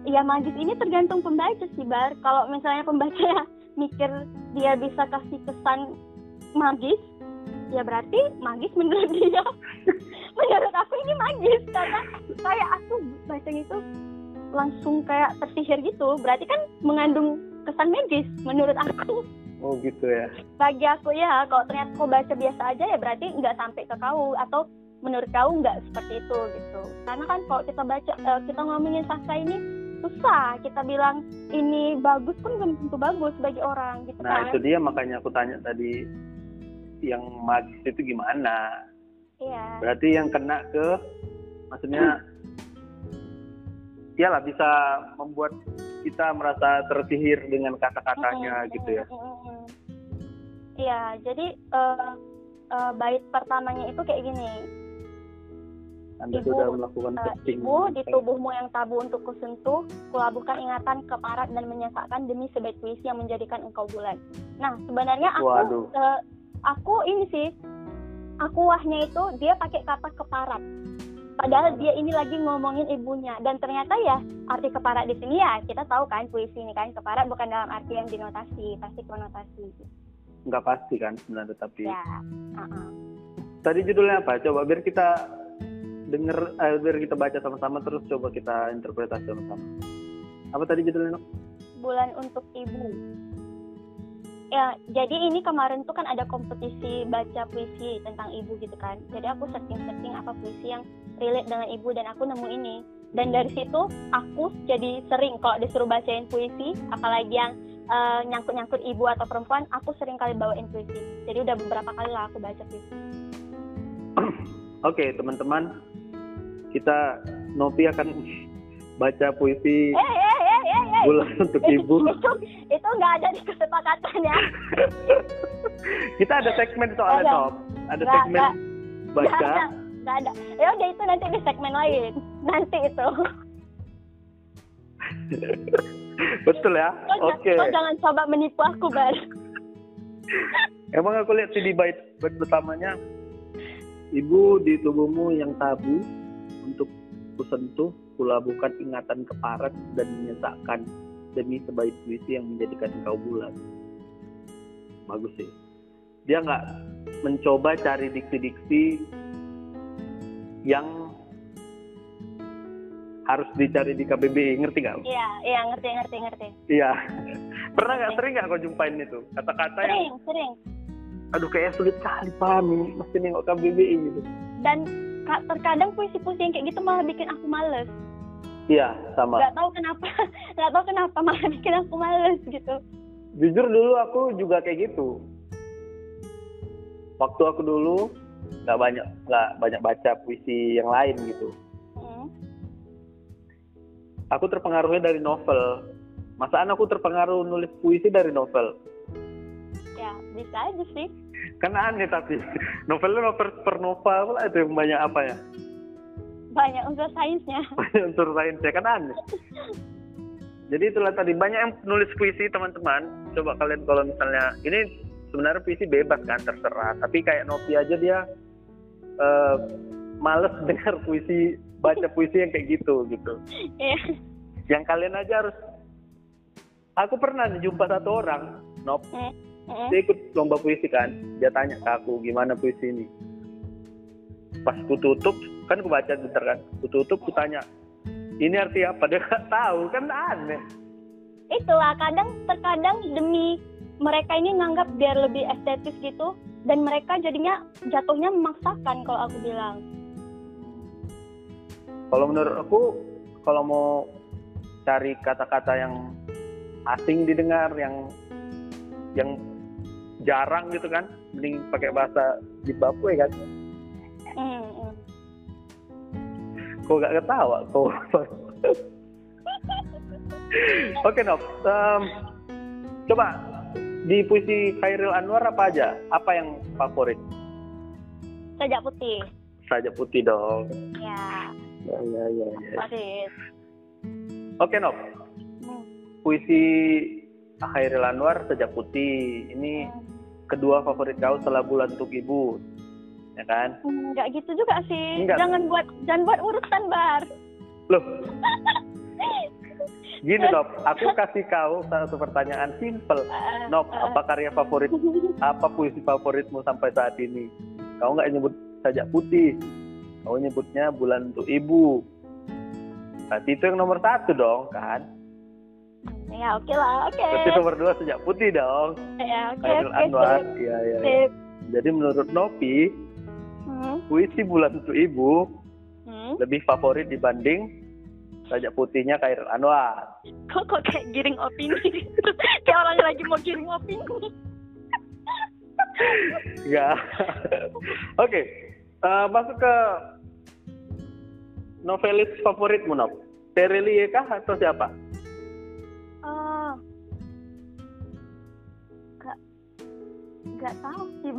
Iya magis ini tergantung pembaca sih bar kalau misalnya pembaca mikir dia bisa kasih kesan magis ya berarti magis menurut dia menurut aku ini magis karena kayak aku bacanya itu langsung kayak tersihir gitu berarti kan mengandung kesan magis menurut aku Oh gitu ya. bagi aku ya kalau ternyata kau baca biasa aja ya berarti nggak sampai ke kau atau menurut kau nggak seperti itu gitu karena kan kalau kita baca eh, kita ngomongin sastra ini susah kita bilang ini bagus pun belum tentu bagus bagi orang gitu Nah kan itu dia makanya aku tanya tadi yang magis itu gimana? iya Berarti yang kena ke maksudnya iyalah bisa membuat kita merasa tersihir dengan kata-katanya Mm-mm, gitu ya. Iya, jadi eh, eh, bait pertamanya itu kayak gini. Anda Ibu, sudah melakukan Eh, testing. Ibu di tubuhmu yang tabu untuk kusentuh, kulabuhkan ingatan keparat dan menyesakkan demi sebaik puisi yang menjadikan engkau bulan. Nah, sebenarnya aku Waduh. eh, aku ini sih aku wahnya itu dia pakai kata keparat. Padahal dia ini lagi ngomongin ibunya dan ternyata ya arti keparat di sini ya kita tahu kan puisi ini kan keparat bukan dalam arti yang dinotasi, pasti konotasi. Nggak pasti kan sebenarnya tapi. Ya, uh-uh. Tadi judulnya apa? Coba biar kita denger, eh, biar kita baca sama-sama terus coba kita interpretasi sama-sama. Apa tadi judulnya? Nok? bulan untuk ibu. Ya, jadi ini kemarin tuh kan ada kompetisi baca puisi tentang ibu gitu kan. Jadi aku searching-searching apa puisi yang relate dengan ibu dan aku nemu ini. Dan dari situ aku jadi sering kalau disuruh bacain puisi, apalagi yang eh, nyangkut-nyangkut ibu atau perempuan, aku sering kali bawain puisi. Jadi udah beberapa kali lah aku baca puisi. Oke, teman-teman. Kita Nopi akan baca puisi Eh, eh, eh, eh, eh. bulan untuk ibu. itu itu nggak ada di kesepakatan ya. kita ada segmen soalnya, Ada. Nop. Ada Nggak, segmen nggak. baca. Nggak ada, nggak ada. Ya udah itu nanti di segmen lain. Nanti itu. Betul ya? Oke. kau jangan coba menipu aku, Bar. Emang aku lihat sih di bait, bait pertamanya Ibu di tubuhmu yang tabu untuk kusentuh, kulabuhkan ingatan keparat dan menyesakkan demi sebaik puisi yang menjadikan engkau bulan. Bagus sih. Dia nggak mencoba cari diksi-diksi yang harus dicari di KBBI, ngerti nggak? Iya, iya ngerti, ngerti, ngerti. Iya. Pernah nggak sering nggak kau jumpain itu kata-kata yang Sering, sering. aduh kayak sulit sekali pahami mesti nengok KBBI gitu Dan terkadang puisi-puisi yang kayak gitu malah bikin aku males. iya sama Gak tahu kenapa, gak tahu kenapa malah bikin aku males gitu. jujur dulu aku juga kayak gitu waktu aku dulu nggak banyak nggak banyak baca puisi yang lain gitu Hmm. aku terpengaruhnya dari novel masaan aku terpengaruh nulis puisi dari novel Ya, bisa aja sih. Kan aneh tapi novelnya novel per novel lah itu yang banyak apa ya? Banyak unsur sainsnya. banyak unsur sainsnya kan aneh. Jadi itulah tadi banyak yang nulis puisi teman-teman. Coba kalian kalau misalnya ini sebenarnya puisi bebas kan terserah. Tapi kayak Novi aja dia eh, males dengar puisi baca puisi yang kayak gitu gitu. Iya. yang kalian aja harus aku pernah jumpa satu orang Nop Hmm. Hmm. dia ikut lomba puisi kan. Dia tanya ke aku gimana puisi ini? Pas ku tutup kan ku baca bentar kan. Ku tutup ku tanya ini arti apa? Dia nggak tahu kan aneh. Itulah kadang terkadang demi mereka ini nganggap biar lebih estetis gitu dan mereka jadinya jatuhnya memaksakan kalau aku bilang. Kalau menurut aku kalau mau cari kata-kata yang asing didengar yang yang jarang gitu kan. Mending pakai bahasa Zimbabwe kan. Hmm. kok gak ketawa? Kok? Oke Nop Em, coba di puisi Khairil Anwar apa aja? Apa yang favorit? Sajak putih. Saja putih dong. Ya ya ya ya, ya. favorit. Oke Nop Hmm. puisi Khairil Anwar Sejak Putih. Ini kedua favorit kau setelah bulan untuk ibu ya kan? Enggak gitu juga sih. Enggak. Jangan buat jangan buat urusan bar. loh. Gini Nop. Aku kasih kau satu pertanyaan simple. Nop apa karya favorit apa puisi favoritmu sampai saat ini? Kau nggak nyebut Sajak Putih. Kau nyebutnya bulan untuk ibu. Berarti itu yang nomor satu dong kan ya oke lah, oke. berarti nomor dua Sejak Putih dong Ya oke Khairil oke. Anwar sip, iya iya iya. sip. jadi menurut Nopi Hmm, puisi bulan untuk ibu hmm. lebih favorit dibanding Sajak Putihnya Khairil Anwar Kok kok kayak giring opini kayak orang lagi mau giring opini. Ya. Oke. Eh, masuk ke novelis favoritmu, Nop. Terelie kah atau siapa? Nggak tahu sih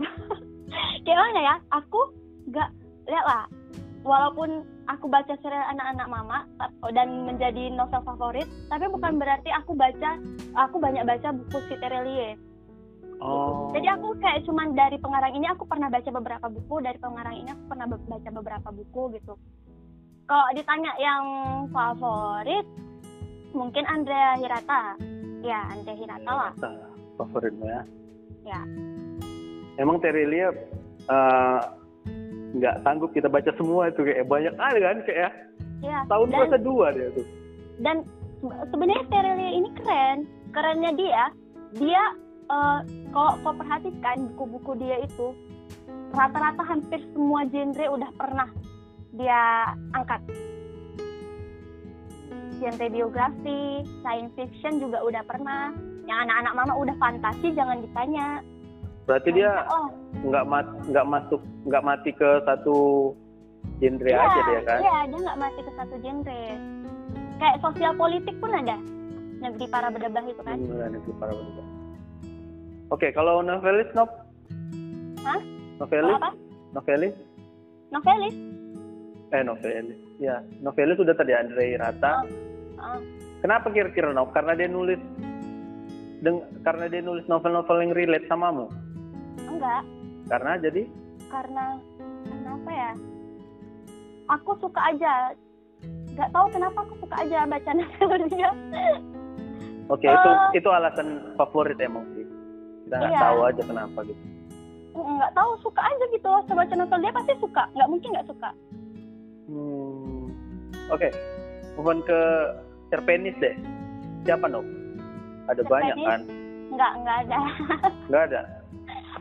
kayak mana ya? Aku nggak lihat lah. Walaupun aku baca serial anak-anak mama dan menjadi novel favorit tapi bukan berarti aku baca aku banyak baca buku si Terelie Oh. jadi aku kayak cuman dari pengarang ini aku pernah baca beberapa buku dari pengarang ini aku pernah baca beberapa buku gitu. Kalau ditanya yang favorit mungkin Andrea Hirata. Ya Andrea Hirata lah. Ternyata favoritmu ya. Emang Terelia eh, nggak sanggup kita baca semua itu kayak banyak kali kan kayak ya. ya tahun dan dua dia tuh. dan se- sebenarnya Terelia ini keren kerennya dia dia eh, kalau kau perhatikan buku-buku dia itu rata-rata hampir semua genre udah pernah dia angkat genre biografi science fiction juga udah pernah yang anak-anak mama udah fantasi jangan ditanya Berarti dia oh nggak mat nggak masuk nggak mati ke satu genre iya aja dia kan. iya dia nggak mati ke satu genre kayak sosial politik pun ada negeri para bedebah itu kan Beneran itu para wanita. Oke, kalau novelis nop? Hah? Novelis? apa Novelis? novelis Eh novelis. Ya, novelis sudah tadi Andre Rata. Ah. Kenapa kira-kira nop? Karena dia nulis deng karena dia nulis novel-novel yang relate samamu. Enggak Karena jadi karena kenapa ya aku suka aja nggak tahu kenapa aku suka aja baca novel dia oke itu Eh. itu alasan favorit emang sih. Kita nggak Iya. tahu aja kenapa gitu. nggak tahu suka aja gitu saya baca novel dia pasti suka nggak mungkin nggak suka Hmm. Oke, move on ke cerpenis deh. Siapa nop? Ada banyak Cerpenis? kan? nggak nggak ada Nggak ada.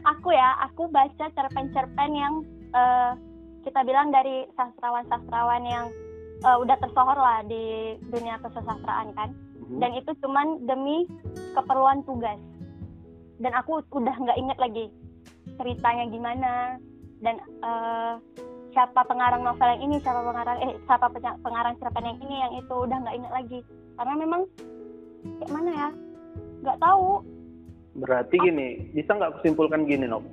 Aku ya aku baca cerpen-cerpen yang eh, kita bilang dari sastrawan-sastrawan yang eh, udah tersohor lah di dunia kesusastraan kan. Mhm. dan itu cuman demi keperluan tugas. Dan aku udah nggak inget lagi ceritanya gimana. Dan eh, siapa pengarang novel yang ini siapa pengarang eh siapa pengarang cerpen yang ini yang itu udah nggak inget lagi. Karena memang kayak mana ya nggak tahu Berarti gini, bisa nggak kusimpulkan gini, Nop?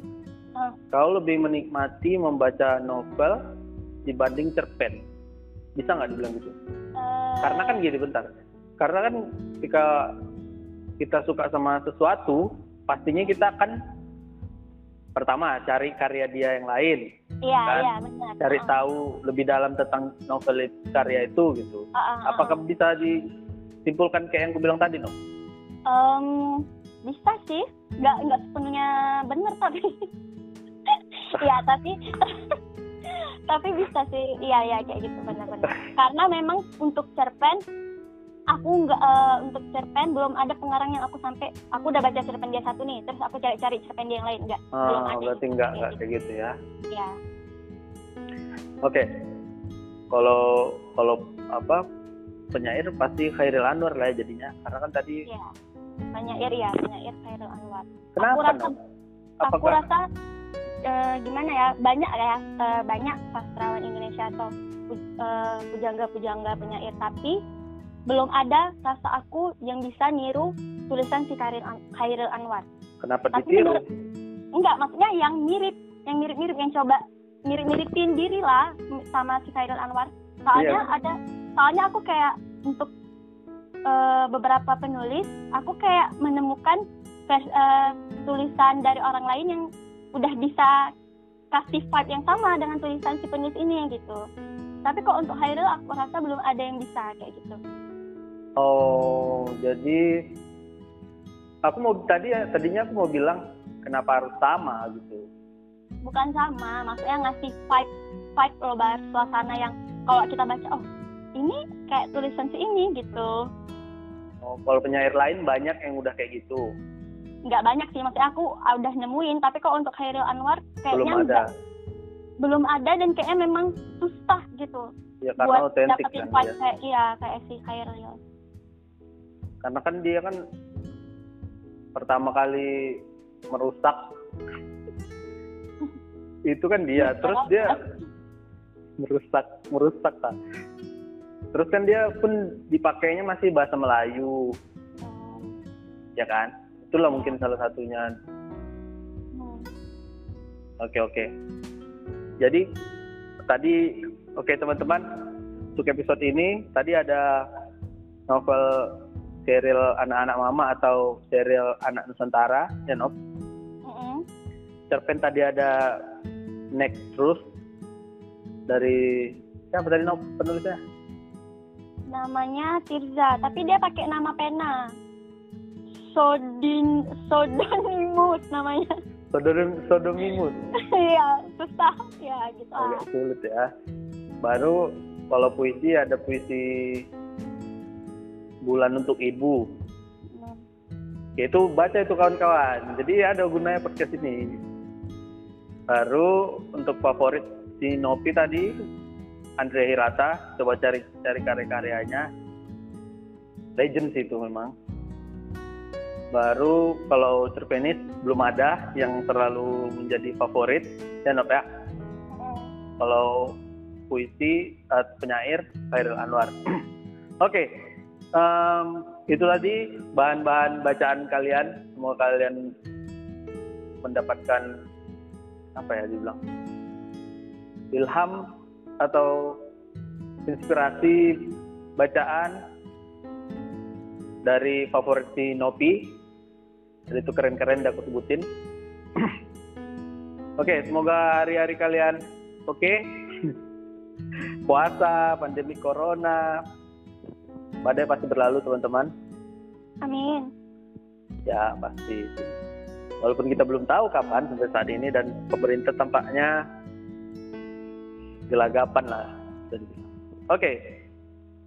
Ah. Kau lebih menikmati membaca novel dibanding cerpen. Bisa nggak dibilang gitu? eh, Karena kan gini, bentar. Karena kan ketika kita suka sama sesuatu, pastinya kita akan pertama cari karya dia yang lain, iya kan? iya benar cari Ah, tahu lebih dalam tentang novel karya itu gitu. ah, ah, ah. Apakah bisa disimpulkan kayak yang aku bilang tadi, Nop? Em, bisa sih nggak nggak sepenuhnya benar tapi ya tapi tapi bisa sih iya iya kayak gitu benar-benar karena memang untuk cerpen aku nggak eh, untuk cerpen belum ada pengarang yang aku sampai aku udah baca cerpen dia satu nih terus aku cari-cari cerpen dia yang lain belum Ah, ada berarti nggak nggak kayak gitu ya. ya Oke. Kalau kalau apa penyair pasti Khairil Anwar lah ya jadinya. Karena kan tadi ya penyair ya penyair Khairul Anwar kenapa? rasa- Nom? aku rasa eh, gimana ya banyak ya eh, banyak sastrawan Indonesia atau eh, pujangga-pujangga penyair tapi belum ada rasa aku yang bisa niru tulisan si Khairil, An- Khairil Anwar kenapa tapi ditiru? menurut- enggak maksudnya yang mirip yang mirip-mirip yang coba mirip-miripin diri lah sama si Khairil Anwar soalnya Iya. ada soalnya aku kayak untuk eh, beberapa penulis aku kayak menemukan vers- eh, tulisan dari orang lain yang udah bisa kasih vibe yang sama dengan tulisan si penulis ini gitu. Tapi kok untuk Khairil aku rasa belum ada yang bisa kayak gitu. Oh, jadi aku mau tadi ya tadinya aku mau bilang kenapa harus sama gitu. bukan sama maksudnya ngasih vibe vibe loh bar suasana yang kalau kita baca oh ini kayak tulisan si ini gitu Oh, kalau penyair lain banyak yang udah kayak gitu. nggak banyak sih maksudnya aku ah, udah nemuin tapi kok untuk Khairil Anwar kayaknya Belum ada. nggak- belum ada dan kayaknya memang susah gitu Ya karena buat otentik dapetin kan dia. kayak iya kayak si Khairil Karena kan dia kan pertama kali merusak itu kan dia. Terus dia merusak merusak kan. Terus kan dia pun dipakainya masih bahasa Melayu, Hmm, ya kan? Itulah mungkin salah satunya. hmm. Oke oke. Jadi tadi oke teman-teman untuk episode ini tadi ada novel serial anak-anak mama atau serial anak Nusantara ya. Mm-mm. Cerpen tadi ada Next Truth dari siapa tadi Nop penulisnya? Namanya Tirza, tapi dia pakai nama pena. Sodin Sodonimus namanya. Sodom Sodomimus. Iya, susah ya gitu ah. Agak sulit ya. Baru kalau puisi ada puisi Bulan untuk Ibu. Ya, itu baca itu kawan-kawan. Jadi ada gunanya podcast ini. Baru untuk favorit si Nopi tadi Andre Hirata, coba cari cari karya-karyanya. Legend sih itu memang. Baru kalau cerpenis belum ada yang terlalu menjadi favorit. Ya Nop ya. Kalau puisi uh, penyair Khairil Anwar. Oke, em, itu tadi bahan-bahan bacaan kalian. Semoga kalian mendapatkan apa ya dibilang ilham atau inspirasi bacaan dari favorit si Nopi. Jadi itu keren-keren udah aku sebutin. Oke, semoga hari-hari kalian oke. Puasa, pandemi corona, badai pasti berlalu teman-teman. Amin. Ya pasti. Walaupun kita belum tahu kapan sampai saat ini dan pemerintah tampaknya gelagapan lah. bisa dibilang. Oke,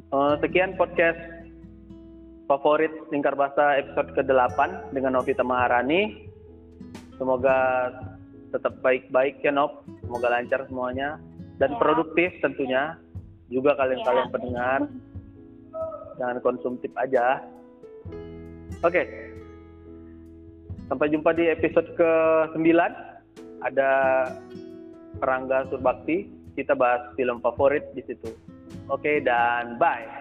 Eh, sekian podcast favorit Lingkar Bahasa episode ke-8 dengan Novita Maharani. Semoga tetap baik-baik ya Nov. Semoga lancar semuanya dan Ya. produktif tentunya. Juga kalian-kalian Ya. pendengar jangan konsumtif aja. Oke. Sampai jumpa di episode ke-9. Ada Rangga Surbakti. Kita bahas film favorit di situ. Oke dan bye.